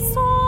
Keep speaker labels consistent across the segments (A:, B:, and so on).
A: So.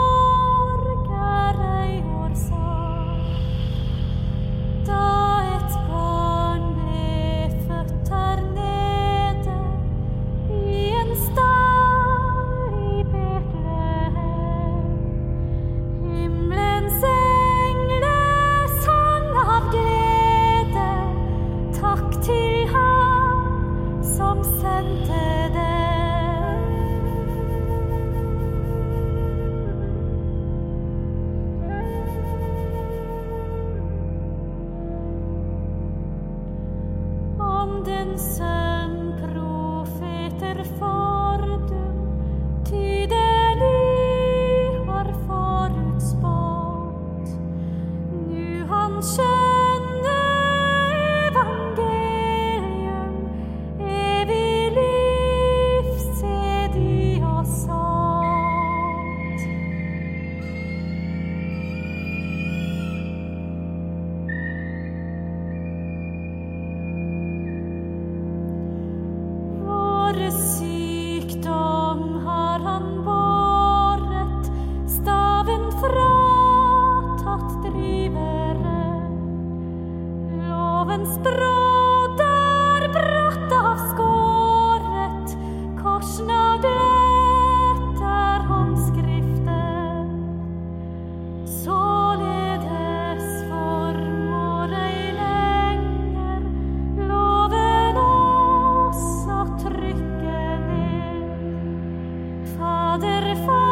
A: inside havens brodder bratt avskåret, korsna gletter håndskriften. Således formår ei lenger loven oss å trykke ned. Fader, Fader